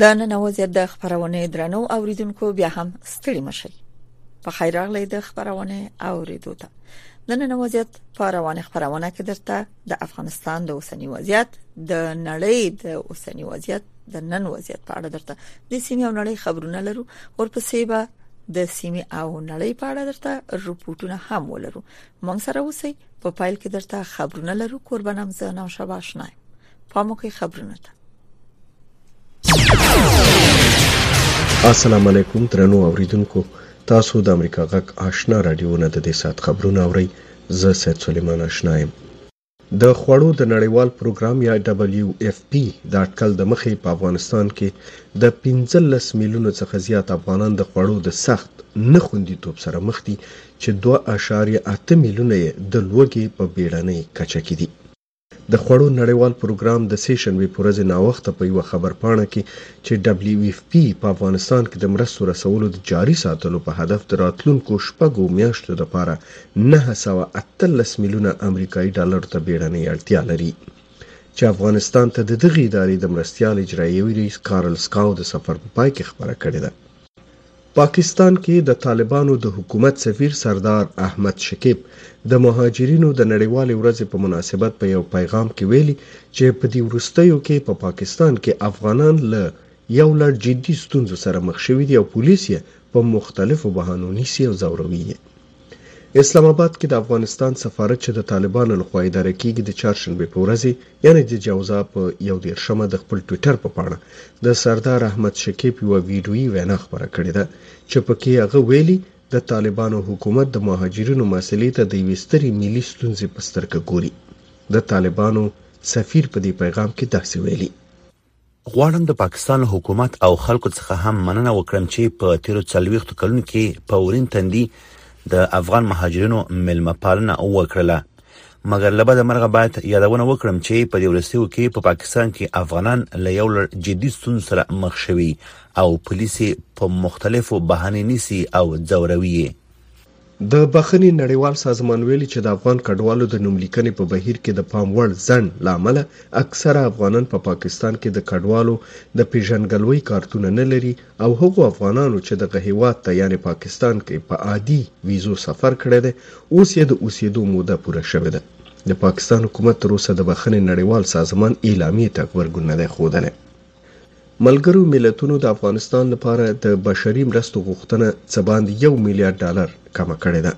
دا نن اوزه د خبرونه درنو اوریدونکو بیا هم ستړي مشي په خیر راغلی د خبرونه اوریدو ته نن نن اوزه په روانه خبرونه کې درته د افغانستان د اوسنی وضعیت د نړۍ د اوسنی وضعیت د نن وضعیت په اړه درته د سیمې او نړۍ خبرونه لرو ورپسې به د سیمې او نړۍ په اړه درته رپورټونه هم ولرو مونږ سره اوسئ په پایل کې درته خبرونه لرو قربانم زه نام شباش نه پاموکي خبرونه ته السلام علیکم ترنو اوریدونکو تاسو د امریکا غږ آشنا رادیو نه د دې سات خبرونه اورئ زه سید سلیمان آشنا یم د خوړو د نړیوال پروګرام یا ډبلیو اف پی د اټکل د مخې په افغانستان کې د 15 میلیونو څخه زیات افغانان د خوړو د سخت نه خوندیتوب سره مخ دي چې دوه اعشاریه اته میلیونه یې د لوږې په بېړنۍ کچه کې دي. د خوړو نړیوال پروګرام د سې شنبې په ورځ ناوخته په یوه خبرپاڼه کې چې ډبلیو ایف پي په افغانستان کې د مرستو رسولو د جاري ساتلو په هدف د راتلونکو شپږو میاشتو لپاره نهه سوه اتلس میلیونه امریکایي ډالرو ته بېړنۍ اړتیا لري چې افغانستان ته د دغې ادارې د مرستیال اجراییوي رئیس کارل سکاو د سفر په پای کې خبره کړې ده. پاکستان کې د طالبانو د حکومت سفیر سردار احمد شکیب د مهاجرینو د نړیوالې ورځې په مناسبت په یو پیغام کې ویلي چې په دې وروستیو کې په پاکستان کې افغانان له یو لړ جدي ستونزو سره مخ شوي دي او پولیس یې په مختلفو بهانو نیسي او ځوروي یې. اسلام آباد کې د افغانستان سفارت چې د طالبانو لخوا اداره کیږي د چهارشنبې په ورځ یعنې د جوزا په یو دیرشمه د خپل ټویټر په پاڼه د سردار احمد شکیب یوه ویډیویي وینا خپره کړې ده چې پکې هغه ویلي د طالبانو حکومت د مهاجرینو مسلې ته د یوې سترې ملي ستونزې په سترګه ګوري د طالبانو سفیر په دې پیغام کې داسې ویلي غواړم د پاکستان حکومت او خلکو څخه هم مننه وکړم چې په تیرو څلوېښتو کلونو کې په ورین تندي د افغان مهاجرینو ملمه پالنه وکړله مګر له بده مرغه باید یادونه وکړم چې په دې وروستیو کې په پاکستان کې افغانان له یو لړ جدي ستونزو سره مخ شوي او پولیس په مختلفو بهانې نیسي او ځوروي د بخښنې نړیوال سازمان ویلي چې د افغان کډوالو د نوملیکنې په بهیر کې د پام وړ ځنډ له امله اکثره افغانان په پاکستان کې د کډوالو د پیژندګلوۍ کارتونه نه لري او هغو افغانانو چې دغه هیواد ته یعنې پاکستان کې په عادي ویزو سفر کړی دی اوس یې د اوسېدو موده پوره شوې ده د پاکستان حکومت تر اوسه د بخښنې نړیوال سازمان اعلامیې ته غبرګون نه دی ښودلی ملګرو ملتونو د افغانستان لپاره د بشري مرستو غوښتنه څه باندې یو میلیارد ډالر کمه کړې ده.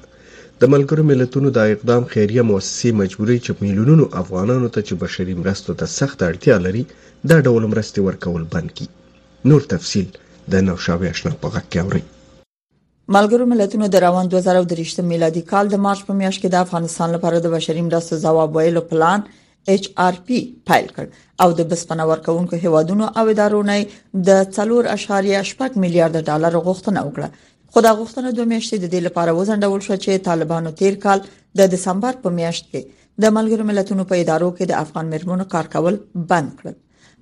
د ملګرو ملتونو دا اقدام خیریه مؤسسې مجبوري چې میلیونونو افغانانو ته چې بشري مرستو ته سخت اړتیا لري دا ډول مرستې ورکول بند کړي. نور تفصیل د نوشاوې اشنا په غږ کې اورئ. ملګرو ملتونو د روان 2023 میلادي کال د مارچ په میاشت کې د افغانستان لپاره د بشري مرستو ځواب ویلو پلان ایچ آر پی پایل کړ او د بسپنه ورکوونکو هیوادونو او ادارو نه د 3.8 میلیارډ ډالر غوښتنه وکړه خو دا غوښتنه دوه میاشتې د دې لپاره وځنډول شو چې طالبانو تیر کال د دسمبر په میاشت کې د ملګرو ملتونو په ادارو کې د افغان مرمنو کار کول بند کړل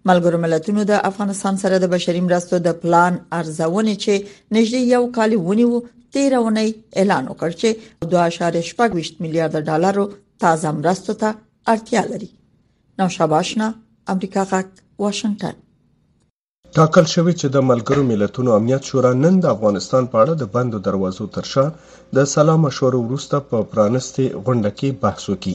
ملګرو ملتونو د افغانستان سره د بشري مرستو د پلان ارزونې چې نږدې یو کال ونیو تیرونه اعلان وکړ چې 2.8 میلیارډ ډالر تازه مرستو ته اړتیا لري نو شاباشنا امریکا غاک واشنگټن ټاکل شوې چې د ملګرو ملتونو امنیت شورا نن د افغانستان په اړه د بندو دروازو تر شا د سلا مشورو وروسته په پرانستې غونډه کې بحث وکړي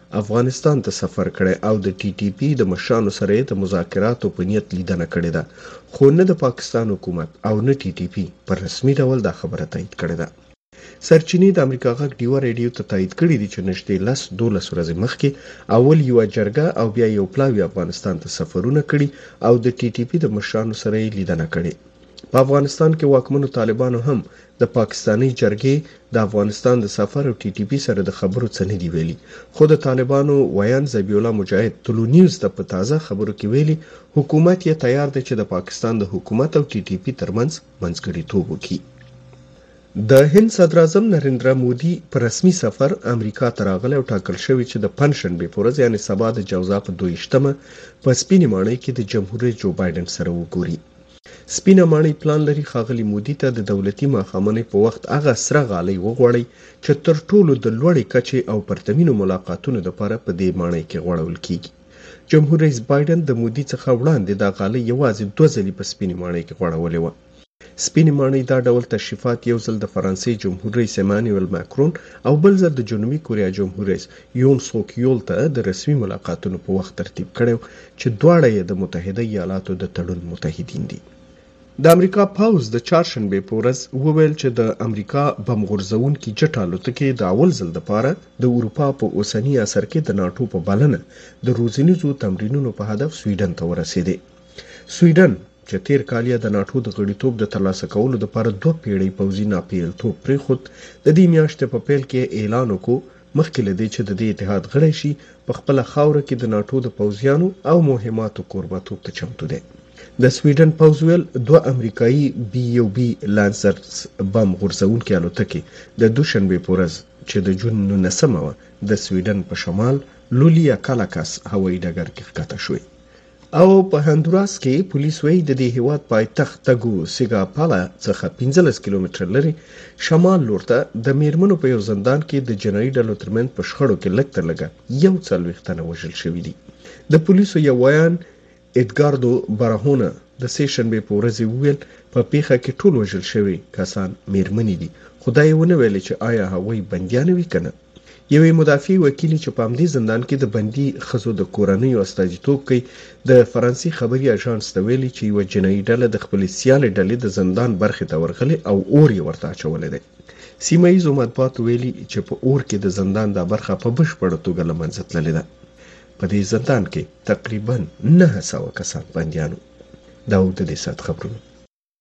افغانستان ته سفر کړی او د ټي ټي پي د مشرانو سره یې د مذاکراتو په نیت لیدنه کړې ده، خو نه د پاکستان حکومت او نه ټي ټي پي په رسمي ډول دا خبره تایید کړې ده. سرچینې د امریکا غږ ډیوه ریډیو ته تایید کړې دي چې نژدې لس، دولس ورځې مخکې اول یوه جرګه او بیا یو پلاوي افغانستان ته سفرونه کړي او د ټي ټي پي د مشرانو سره یې لیدنه کړې. په افغانستان کې واکمنو طالبانو هم د پاکستانۍ جرګې د افغانستان د سفر او ټي ټي پي سره د خبرو څه نه دي ویلي، خو د طالبانو ویاند ذبیح الله مجاهد طلوع نیوز ته په تازه خبرو کې ویلي، حکومت یې تیار دی چې د پاکستان د حکومت او ټي ټي پي ترمنځ منځګړیتوب وکړي. د هند صدراعظم نریندرا مودي په رسمي سفر امریکا ته راغلی او ټاکل شوې چې د پنجشنبې په ورځ یعنې سبا د جوزا په دوه ویشت مه په سپینې ماڼۍ کې د جمهوررئیس جو بایډن سره وګوري. سپینه ماڼۍ پلان لري ښاغلي مودي ته د دولتي ماښامنۍ په وخت هغه سره غالۍ وغوړوي چې تر ټولو د لوړې کچې او پرتمینو ملاقاتونو لپاره په دې ماڼۍ کې غوړول کیږي. جمهور رئیس بایډن د مودي څخه وړاندې دا غالۍ یوازې دوه ځلي په سپینې ماڼۍ کې غوړولې وه. سپینې ماڼۍ دا ډول تشریفات یو ځل د فرانسې جمهور رئیس ایمانویل ماکرون او بل ځل د جنوبي کوریا جمهور رئیس یون سوک یول ته د رسمي ملاقاتونو په وخت ترتیب کړی و چې دواړه یې د متحده ایالاتو د تړون متحدین دي. د امریکا پوځ د چهارشنبې په ورځ وویل چې د امریکا بم غورځوونکي جټ الوتکې د اول ځل لپاره د اروپا په اوسني عصر کې د ناټو په بلنه د روزنیزو تمرینونو په هدف سویډن ته ورسېدې. سویډن چې تیر کال یې د ناټو د غړیتوب د ترلاسه کولو لپاره دوه پیړۍ پوځي ناپییلتوب پریښود، د دې میاشتې په پیل کې یې اعلان وکړو مخکې له دې چې د دې اتحاد غړی شي، په خپله خاوره کې د ناټو د پوځیانو او مهماتو کوربه توب ته چمتو دی. د سویډن پوځ ویل، دوه امریکايي بي یو بي لانسرز بم غورځوونکې الوتکې د دوشنبې په ورځ چې د جون نولس مه وه، د سویډن په شمال لولیا کالاکاس هوایي ډګر کې ښکته شوې. او په هندوراس کې پولیس وایي د دې هیواد پایتخت تګو سیګاپالا څخه 15 کیلومتر لري شمال لور ته د میرمنو په یو زندان کې د جنایي ډلو ترمنځ په شخړو کې لږ تر لږه یو څلوېښت تنه وژل شوي دي د پولیسو یو ویاند ادګاردو برهونه د سې شنبې په ورځ وویل په پیښه کې ټول وژل شوي کسان میرمنې دي خو دا یې ونه ویل چې آیا هغوی بندیانې وي کنه یوې مدافعې وکیلې چې په همدې زندان کې د بندي ښځو د کورنیو استازیتوب کوي، د فرانسې خبري اژانس ته ویلي چې یوه جنایي ډله د خپلې سیالې ډلې د زندان برخې ته ورغلې او اور یې ورته اچولی دی. سیمه ییزو مطبوعاتو ویلي چې په اور کې د زندان دا برخه په بشپړه توګه له منځه تللې ده. په دې زندان کې تقریباً نهه سوه کسان بندیان وو. دا و د دې ساعت خبرونه.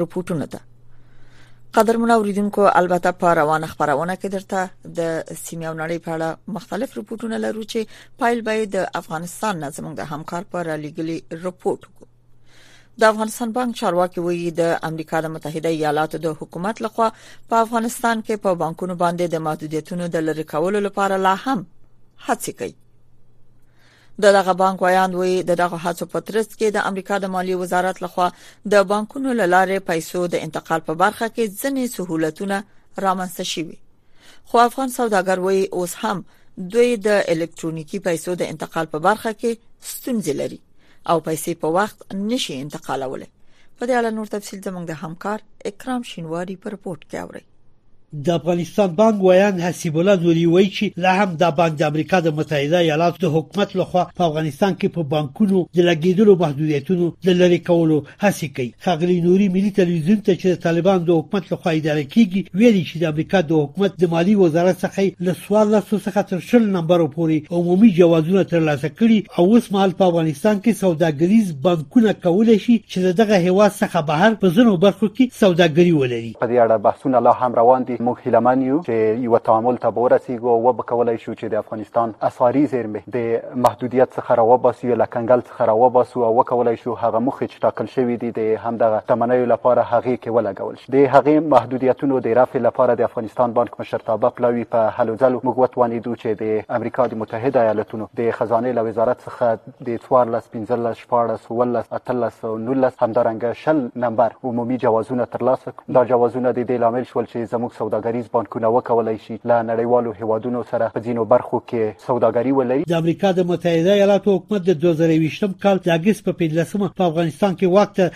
رپورټونه ده قدر منا اوریدونکو البته په روانه خبرونه کې درته د سیمه نړۍ په اړه مختلف رپورټونه لرو چې پایل به د افغانستان نه زموږ د همکار پر لګلي رپورټ د افغانستان بانک چارواکي وایي د امریکا د متحده ایالاتو د حکومت لخوا په افغانستان کې په بانکونو باندې د محدودیتونو د لری کولو لپاره لا هم هڅه کوي د دغه بانک ویاند وی د دغه هڅو په ترڅ کې د امریکا د مالی وزارت لخوا د بانکونو لاره پیسو د انتقال په برخه کې ځنې سہولتونه رامنځته شوي خو افغان سوداګر وی اوس هم دوی د الکترونیکی پیسو د انتقال په برخه کې ستونزې لري او پیسې په وخت نشي انتقالولای په دې اړه نور تفصيل زموږ د همکار اکرام شینواری پر رپورت کې اوري د افغانستان بانک ویاند حسیب الله نوري وایي چې لا هم دا بانک د امریکا د متحده ایالاتو د حکومت لخوا په افغانستان کې په بانکونو د لګیدلو محدودیتونو د لری کولو هڅه کوي خغلی نوري ملي تلویزیون ته چې د طالبان د حکومت لخوا اداره کیږي ویلي چې د امریکا د حکومت د مالی وزارت څخه له 14 څخه تر 20 نمبر پورې عمومي جوازونه ترلاسه کړي او اوس مهال په افغانستان کې سوداګریز بانکونه کولای شي چې دغه هوا څخه بهر په ځینو برخو کې سوداګري ولري په دې اړه بحثونه لا هم روان دي، موږ هیله من یو چې یوه تعامل ته به ورسیږو او وبه کولای شو چې د افغانستان اسعاري زیرمې د محدودیت څخه راوباسو یا له کنګل څخه راوباسو او وکولای شو هغه موخې چې ټاکل شوې دي د همدغه شتمنیو لپاره هغې کې ولګول شي. د هغې محدودیتونو د رفع لپاره د افغانستان بانک مشرتابه پلاوي په هلو ځلو موږ وتوانیدو چې د امریکا د متحده ایالتونو د خزانې له وزارت څخه د څوارلس، پنځلس، شپاړس، اوولس، اتلس او نولس همدارنګه شل نمبر عمومي جوازونه ترلاسه کړو. دا جوازونه د دې لامل شول چې زموږ سوداګریز بانکونه وکولای شي له نړیوالو هېوادونو سره په ځینو برخو کې سوداګري ولري. د امریکا د متحده ایالاتو حکومت د دوه زره یوویشتم کال د اګست په پنځلسمه په افغانستان کې واک ته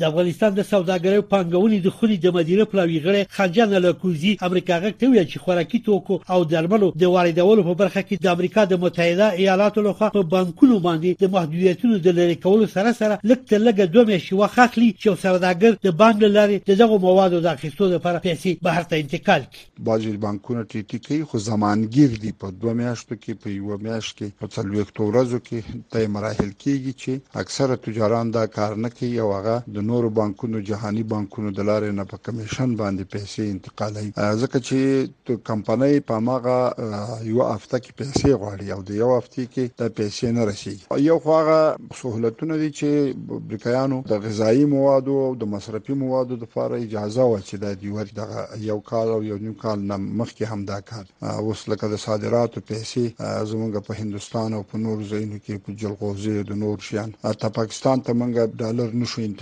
د افغانستان د سوداګرۍ او پانګونې د خونې د مدیرې پلاوي غړی خانجان الاکوزي امریکا غږ ته وویل چې خوراکي توکو او درملو د واردولو په برخه کې د امریکا د متحده ایالاتو لخوا په بانکونو باندې د محدودیتونو د لرې کولو سره سره لږ تر لږه دوه میاشتې وخت اخلي چې یو سوداګر د بانک له لارې د دغو موادو د اخیستو لپاره پیسې بهر ته انتقال کړي. بعضې بانکونه ټي ټي کوي خو زمانګیر دي په دوه میاشتو کې په یوه میاشت کې په څلوېښتو ورځو کې طی مراحل کیږي چې اکثره تجاران دا کار نه کوي او هغه د نورو بانکونو جهاني بانکونو د لارې نه په کمیشن باندې پیسې انتقالوي ځکه چې کمپنۍ په هماغه یوه هفته پیسې غواړي او د یو هفته کې د پیسې نه رسیږي یو خو هغه سہولتونه دي چې برکایانو د غذایی موادو او د مصرفي موادو لپاره اجازه و چې د دیور دغه یو کال او یو نیو کال نه مخکې هم دا کار اوس لکه د صادراتو پیسې زمونږ په هندستان او په نور ځایونو کې په جلغوزي د نور شیان ته پاکستان ته منګه ډالر نشو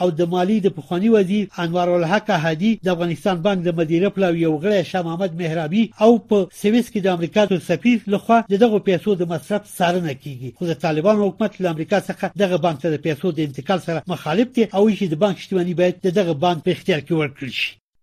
او د مالي د پخواني وزیر انوارالحق احدي، د افغانستان بانک د مدیره پلاوي یو غړی شاه محمد مهرابي او په سویس کې د امریکا د سفیر له خوا د دغو پیسو د مصرف څارنه کیږي، خو د طالبانو حکومت له امریکا څخه دغه بانک ته د پیسو د انتقال سره مخالف دی او وایي چې د بانک شتمني باید د دغه بانک په اختیار کې ورکړل شي.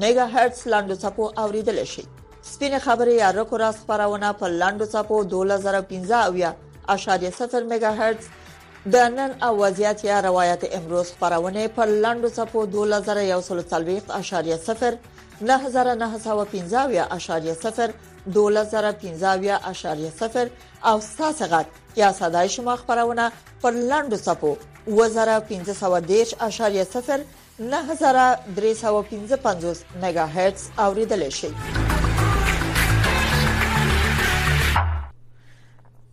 میګا هرتز لاندو څپو اوریدل شي سپینه خبره یا رکو راز خبرونه په لاندو څپو 2015.0 میگا هرتز د نن او وضعیت یا روایت امروز خبرونه په لاندو څپو 2040.0 9915.0 2015.0 او ستاسو غږ یا صداي شما خبرونه په لاندو څپو 2015.0 نهه زره درې سوه پنځه پنځوس ميګا هرتز اورېدلای شئ.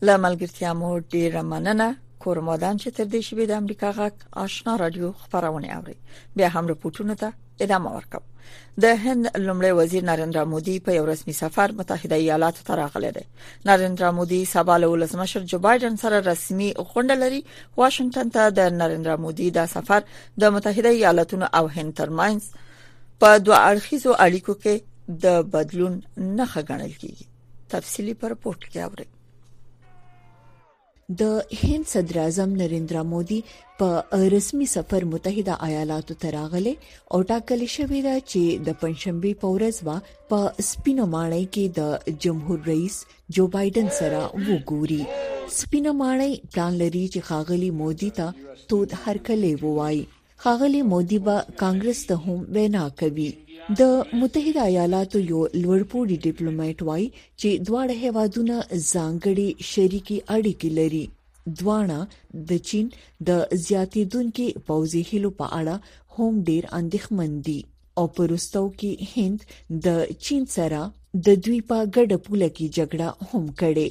له ملګرتیا مو ډیره مننه کورمودان چې تر دې شی د امریکا غږ آشنا رادیو خبرونه اوري بیا هم رپورټونه ته ادامه ورکوم د هند لمړی وزیر نریندرا مودي په یو رسمي سفر متحده ایالاتو ته راغلی دی نریندرا مودي سبا له ولسمشر جو بایدن سره رسمي غونډه لري واشنگټن ته د نریندرا مودي دا سفر د متحده ایالاتونو او هند ترمنځ په دوه اړخیزو اړیکو کې د بدلون نخښه ګڼل کیږي تفصيلي پر پورت کې اوري د هند صدر اعظم نریندرا مودي په رسمي سفر متحده ایالاتو ته راغلی او ټاکل شوې ده چې د پنځشنبه په ورځ وا په سپینو ماڼۍ کې د جمهور رئیس جو بایډن سره وګوري سپینه ماڼۍ پلان لري چې خاغلی مودي ته تود هرکلی ووایي خاغلی مودي به کانګرس ته هم وینا کوي د متحده ایالاتو یو لوړپوړي ډیپلوماټ وایي چې دواړه هیوادونه ځانګړي شریکي اړیکې لري دواړه د چین د زیاتیدونکو پوځي هلو په اړه هم ډیر اندېښمن دي او په وروستو کې هند د چین سره د دوی په ګډه پوله کې جګړه هم کړې.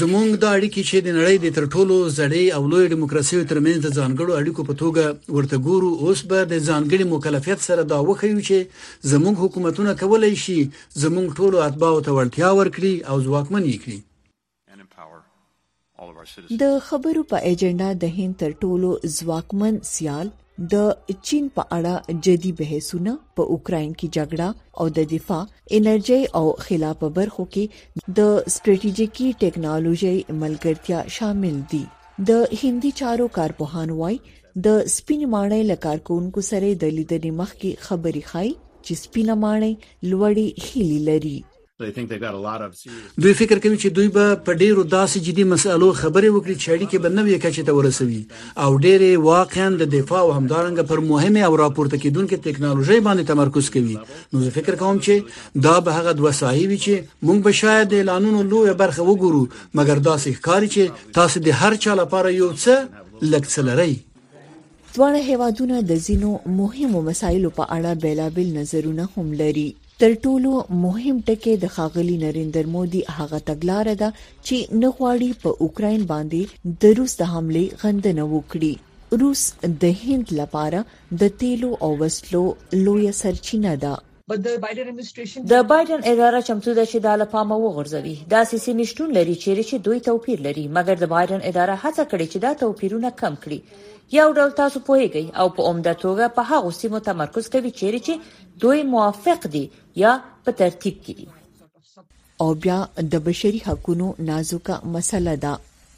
زموږ دا اړیکې چې د نړۍ د تر ټولو زړې او لوی دیموکراسیو ترمنځ د ځانګړو اړیکو په توګه ورته ګورو اوس به د ځانګړي مکلفیت سره دا وښیو چې زموږ حکومتونه کولای شي زموږ ټولو اتباعو ته وړتیا ورکړي او ځواکمن یې کړي د خبرو په ايجنډا د هند تر ټولو ځواکمن سيال د چين په اړه جدي بحثونه په اوکراين کې جګړه او د دفاع انرژي او خلا په برخو کې د ستراتیژیکي ټکنالوژي ملګرتیا شامل دي د هندي چارو کارپوهان وایي د سپین ماڼۍ له کارکونکو سره د لیدنې مخکې خبرې ښایي چې سپینه ماڼۍ لوړې هیلې لري دوی فکر کوي چې دوی به په ډیرو داسې جدي مسئلو خبرې وکړي چې اړیکې به نوې کچې ته ورسوي او ډېرې واقعا د دفاع او همدارنګ پر مهمه او راپورته کیدونکې ټکنالوژي باندې تمرکز کوي نو زه فکر کوم چې دا به هغه دوه ساحې وي چې موږ به شاید د اعلانونو لویه برخه وګورو مګر داسې ښکاري چې تاسو د هر چا لپاره یو څه لکڅلري دواړه هېوادونه د ځینو مهمو مسایلو په اړه بیلابیل نظرونه هم لري تر ټولو مهم ټکی د خاغلی نریندر مودي هغه تګلار ده چې نه غواړي په اوکراین باندې د روس د حمله غندنه وکړي روس د هند لپاره د تیلو او وسلو لوی سرچینه ده د بایډن اداره چمتو ده چې دا له پامه وغورځوي. داسې سیمې شتون لري چیرې چې دوی توپیر لري، مګر د بایډن اداره هڅه کړې چې دا توپیرونه کم کړي. یو ډول تاسو پوهیږئ او په عمده توګه په هغو سیمو تمرکز کوي چیرې چې دوی موافق دي یا په ترتیب کې دي. او بیا د بشري حقونو نازکه مسله ده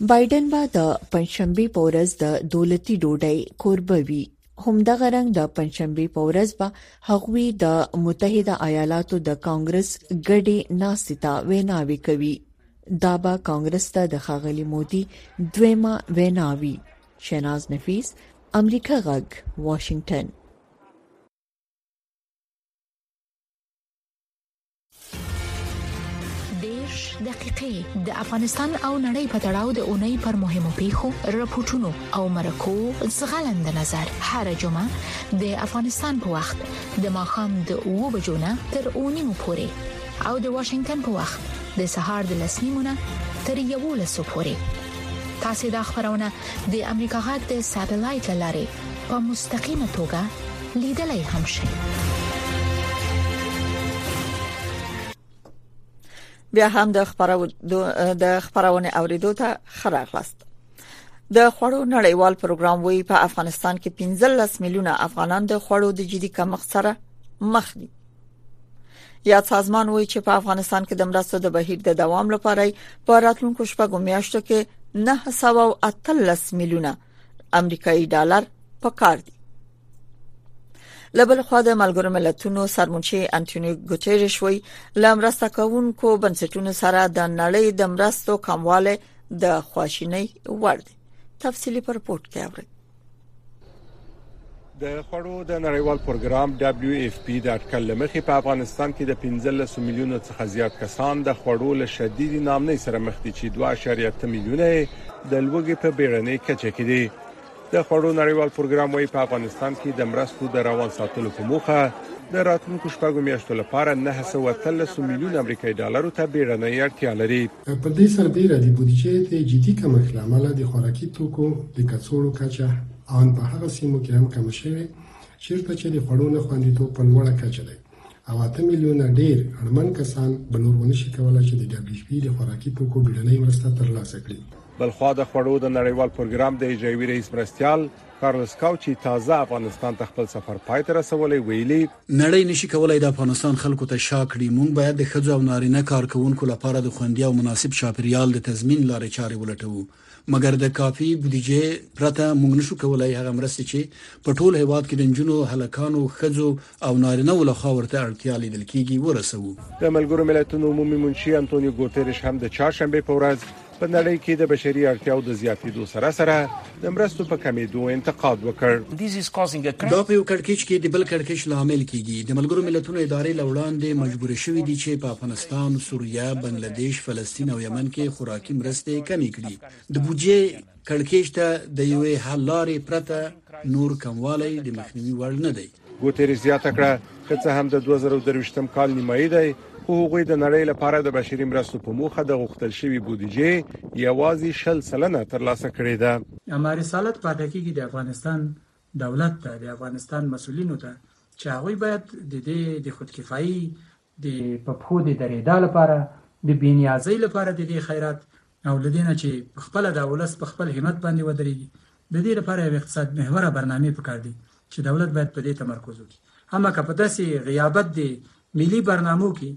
بایډن به د پنځشنبه په ورځ د دولتي ډوډۍ کوربه وي همدغه رنګ د پنځشنبه په ورځ به هغوی د متحده ایالاتو د کانګرس ګډې ناستې ته ویناوي کوي دا به کانګرس ته د خاغلی مودي دویمه ویناوي شناز نفیس امریکا غږ واشنگټن دیش دقیقې د افغانستان او نړۍ په تړاو د اونۍ پر مهمو پیښو رپورټونو او مرکو زغلند نظر هر جمعه د افغانستان په وخت د ماخام د 2 بجو نه تر 9 مو پورې او د واشنگټن په وخت د سهار د 10 نیمو نه تر 11 پورې تاسو دا خبرونه د امریکا غږ د سټلایټ لارې په مستقیمه توګه لیدلای هم شئ بیا هم د خبرو د خبرونه اوریدو ته خراغلاست د خوړو نړیوال پروګرام وی په افغانستان کې 15 میلیونه افغانان د خوړو د جدي کمښت سره مخ دي یاد سازمان وایي چې په افغانستان کې د مرستو د بهیر د دوام لپاره په راتلونکو شپږو میاشتو کې 913 میلیونه امریکایي ډالر په کار دي لبل خو د ملګرو ملتونو سرمنشي انټونیو ګوتریش وی لمرسته کوونکو بنسټونو سره د نړۍ د مرستو کمواله د خواشینۍ وړ دي تفصيلي پر پورت کې اوري د خوړو د نړیوال پروګرام ډبلیو ایف پي د اټکل لمخې په افغانستان کې د 15 میلیونو څخه زیات کسان د خوړو له شدید نامنۍ سره مخ دي چې 2.8 میلیونه د لوګي په بیړنۍ کچه کې دي د خوړو نړیوال پروګرام وايي په افغانستان کې د مرستو د روان ساتلو په موخه د راتلونکو شپږو میاشتو لپاره 913 میلیون امریکایي ډالرو ته بیړنۍ اړتیا لري په دې سربېره د بودیجې د جدي کمښت لامل د خوراکي توکو د کڅوړو کچه آن په هغه سیمو کې هم کم شوی چیرته چې د خوړو نه خوندیتوب په لوړه کچه دی او اته میلیونه ډیر اړمن کسان به نور ونه شي کولای چې د ډبلیو ایچ پی د خوراکي توکو بیړنۍ مرسته ترلاسه کړي بلخوا د خوړو د نړیوال پروګرام د اجرایي رئیس مرستيال کارلس کاوچی تازه افغانستان ته خپل سفر پای ته رسولی ویلي نړۍ نشي کولای د افغانستان خلکو ته شا کړي مونږ باید د خځو او نارینه کارکونکو لپاره د خوندي او مناسب چاپیریال د تضمین لارې چارې ولټوو مګر د کافي بودیجې پرته موږ نشو کولای هغه مرستې چې په ټول هیواد کې د جنونو، هلکانو، خځو او نارینه ول خو ورته اړتیا لیدل کیږي ورسوو. د ملګرو ملتونو عمومي منشي انتونیو ګوتریش هم د چهارشنبې په ورځ په نړۍ کې د بشري اړتیاو د زیاتیدو سره سره د مرستو په کمیدو انتقاد وکړ. دا په یو کړکیچ کې د بل کړکیچ لامل کیږي. د ملګرو ملتونو ادارې له وړاندې مجبورې شوې دي چې په افغانستان افغانستان، سوریه، بنګله دیش، فلسطین او یمن کې خوراکي مرستې کمې کړي. د بودجې کړکېچ ته د یوې حل لارې پرته نور کموالی د مخنیوي وړ نه دی. ګوتریش زیاته کړه، که څه هم د دوه زره او درویشتم کال نیمايي دی، خو هغوی د نړۍ لپاره د بشري مرستو په موخه د غوښتل شوي بودجې یوازې شل سلنه ترلاسه کړې ده. اما رسالت پاتې کېږي د افغانستان دولت ته، د افغانستان مسؤلینو ته چې هغوی باید د دې د خودکفایي د په پښو د درېدا لپاره، د بې نیازۍ لپاره د دې خیرات او له دې نه چې په خپله دا ولس په خپل همت باندې ودرېږي، د دې لپاره یوې اقتصاد محوره برنامې په کار دي چې دولت باید په دې تمرکز وکړي. اما که په داسې غیابت د ملي برنامو کې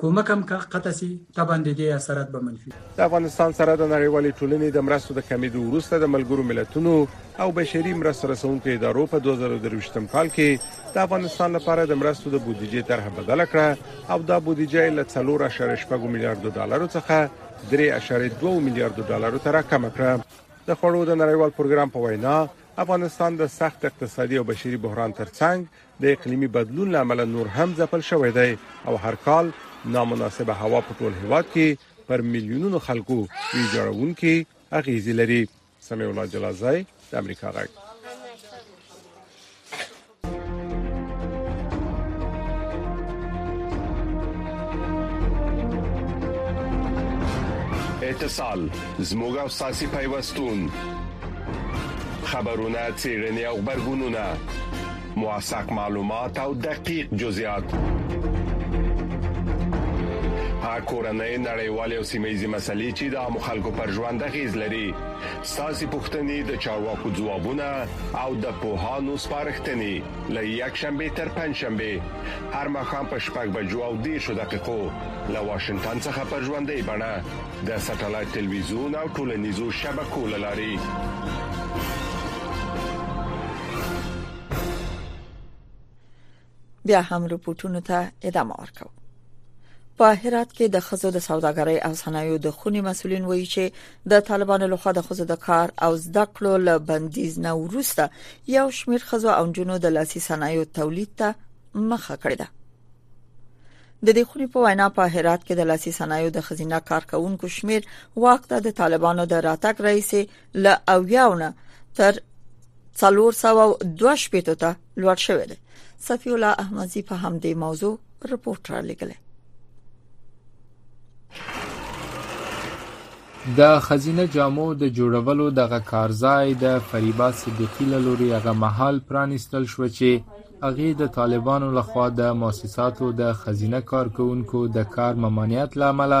کومک هم قطع سي، طبعا د دې اثرات به منفي وي. د افغانستان سره د نړیوالې ټولنې د مرستو د کمېدو وروسته د ملګرو ملتونو او بشري مرسته رسونکو ادارو په دوه زره او درویشت کال کې د افغانستان لپاره د مرستو د بودیجې طرح بدل کړه او دا بودیجه یې له 4.4 میلیارډ ډالرو څخه 3.2 میلیارډ ډالرو ته راکمه کړه. د خوړو د نړیوال پروګرام په وینا افغانستان د سخت اقتصادي او بشري بحران ترڅنګ د اقلیمي بدلون له امله نور هم ځپل شوی دی او هر کال نامناسبه هوا په ټول هیواد کې پر میلیونونو خلکو ویجاړونکې اغیزې لري. سميع الله جلالزای د امریکا غږ اتصال زموږ او ساسي پیوستون خبرونه چیرنی او خبرګونونه موثق معلومات او دقیق جزئیات هغه کورنۍ نړیوالې او سیمېزي مسلې چې د عامو خلکو پر ژوند غیز لري ساسي پښتنې د چارواکو ځوابونه او د پوهانو سپارښتنې لې یک شنبه تر پنځ شنبه هر مخام په شپږ بجو او دیر شو دقیقو له واشنگټن څخه پر ژوندې بڼه د سټلایټ ټلویزیون او ټولنیزو شبکو لاري بیا هم رپورټونو ته ادامه ورکوم په هرات کې د خزو د سوداګرۍ او صنایعو د خونی مسولین وایي چې د طالبانو لخوا د خزو د کار او زده کړو له بندیز نه وروسته یو شمیر خزو او جنو د لاسي صنایعو تولید ته مخه کړې ده د دې خونی په وینا په هرات کې د لاسي صنایعو د خزینه کارکونکو شمیر وخت د طالبانو د راتګ رئیس له اویاو نه تر 412 ته لوړ شوی دی صفی الله احمدزی په همدې موضوع رپورت را لګلې د خزینه جامو د جوړولو دغه کارځای د فریبا صدیقي له لوري هغه مهال پرانیستل شو چې هغې د طالبانو لخوا د موسساتو د خزینه کارکوونکو د کار ممانعت له امله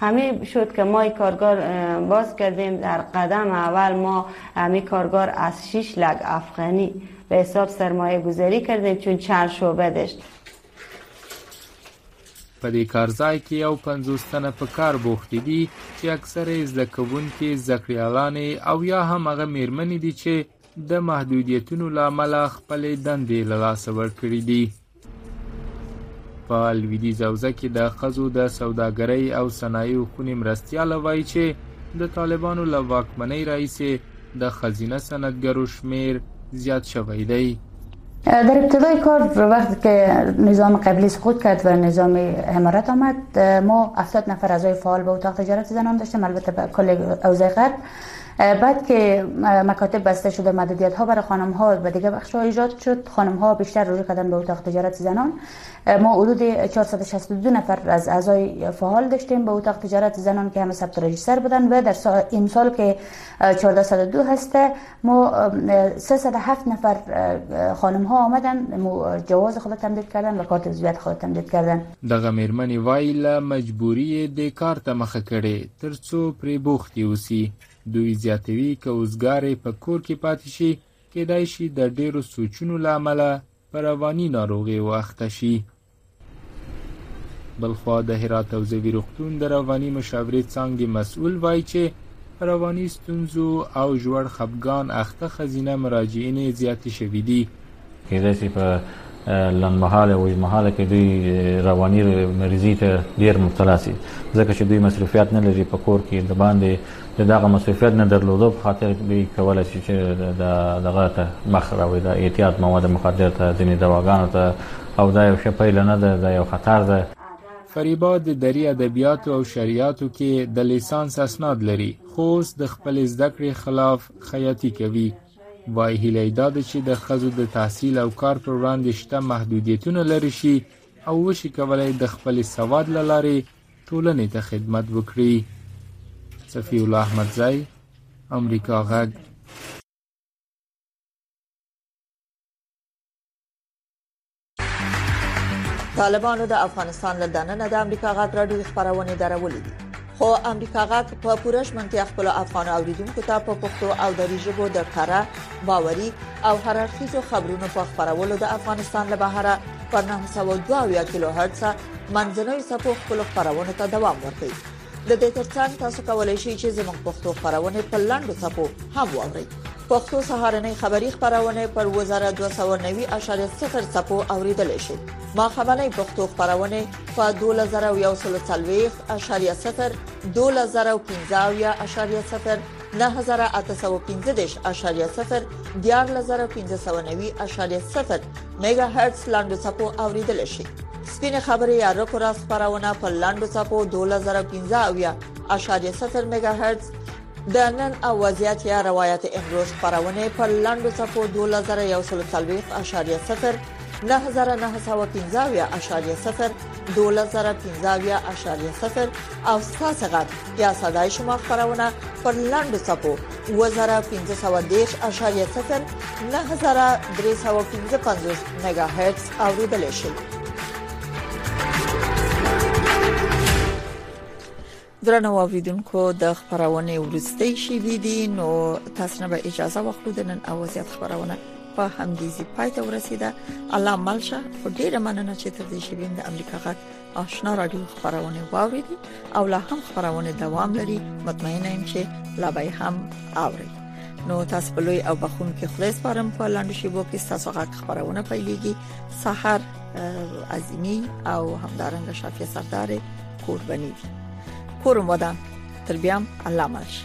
همی شد که ما کارگار باز کردیم در قدم اول ما همی کارگار از 6 لک افغانی به حساب سرمایه گذاری کردیم چون چند شعبه داشت په دې کارځای کې یو پنځوس تنه په کار بوختې دي چې اکثره یې زده کوونکې زده کړیالانې او یا هم هغه میرمنې دي چې د محدودیتونو له امله خپلې دندې له لاسه ورکړې دي په لویدیځه حوزه کې د ښځو د سوداګرۍ او صنایعو خونې مرستیاله وایي چې د طالبانو له واکمنۍ راهیسې د ښځینه صنعتګرو شمیر زیات شوی دی در ابتدای کار وقتی که نظام قبلی سقوط کرد و نظام امارت آمد ما 70 نفر اعضای فعال به اتاق تجارت زنان داشتیم البته به کل اوزای غرب بعد که مکاتب بسته شد و محدودیت ها برای خانم ها و دیگه بخش ها ایجاد شد خانم ها بیشتر رجوع کردن به اتاق تجارت زنان ما حدود 462 نفر از اعضای فعال داشتیم به اتاق تجارت زنان که همه ثبت رجیستر بودن و در سال امسال که 1402 هست ما 307 نفر خانم ها آمدن جواز خود تمدید کردن و کارت عضویت خود تمدید کردن دغه مېرمنې وايي، له مجبوري یې دې کار ته مخه کړې، تر څو پرې بوختې اوسي. دوی زیاتوي، که اوزګارې په کور کې پاتې شي، کېدای شي د ډېرو سوچونو له امله په رواني ناروغیو اخته شي. بلخوا د هرات حوزوي روغتون د رواني مشاورې څانګې مسؤل وايي چې په رواني ستونزو او ژور خپګان اخته ښځینه مراجعینې زیاتې شوې دي. کېدای شي په لنډمهاله او اوږدمهاله کې دوی رواني مریضي ته ډیر مبتلا شي ځکه چې دوی مصرفیات نه لري په کور کې د باندې د دغه مصرفیات نه درلودو په خاطر دوی کولای شي چې د دغه ته مخ راوړي د اعتیاد مواد مخدر ته ځینې دواګانو ته او دا یو ښه پیل نه ده دا یو خطر ده فریبا د دری ادبیاتو او شریعتو کې د لیسانس اسناد لري خو اوس د خپلې زده کړې خلاف خیاطي کوي وايي هیله یې دا ده چې د ښځو د تحصیل او کار پر وړاندې شته محدودیتونه لرې شي او وشي کولای د خپل سواد له لارې ټولنې ته خدمت وکړي صفی الله احمدزی امریکا غږ طالبانو د افغانستان له دننه د امریکا غاټ راډیو خبرونه درولې دي خو امریکا غاټ په پوره شمنتیا خپل افغان اوریدونکو ته په پښتو او دری ژبه د کاره باوري او هررخیزو خبرونو په خبرولو د افغانستان له بهره پر 902 کیلو هرتز منځنوي سپو خپل خبرونه ته دوام ورکړي د دې ترڅنګ تاسو کولی شئ چې زموږ پښتو خبرونه په لاندو ټکو هم واورئ پښتو سهارنې خبری خبرونه پر وزاره 290.0 سپو اوریدل شي ما خبرنې پښتو خبرونه په 2040.0 2015.0 9815.0 14590.0 میګا هرتز لاندو څپو اوریدل شي سپینه خبره یا رکو را خبرونه په لاندو څپو 2015.0 میگا هرتز د نن او وضعیت یا روایت امروز خبرونه په لاندو څپو 2040.0 9915.0 2015.0 او ساسغت یا صداي شما خبرونه پر لاندو څپو 2015.0 9315 میگا هرتز اوریدل شي درنو اوریدونکو د خبرونه ورستي شي دي نو تاسو نه به اجازه واخلو د نن اوازيات خبرونه په همدې ځای پای ته ورسیده الله ملشه خو ډیره مننه چې تر دې شویم د امریکا غږ آشنا رادیو خبرونه واوریدي او لا هم خبرونه دوام لري مطمئن یم چې لا به هم اوري نو تاسو په لوی او بخون کې خلاص پرم په لاندې شیبو کې تاسو غږ خبرونه پیلېږي سحر عظیمی او همدارنګه شافیه سردار قرباني دي کورم ودان تر بیا الله ماشي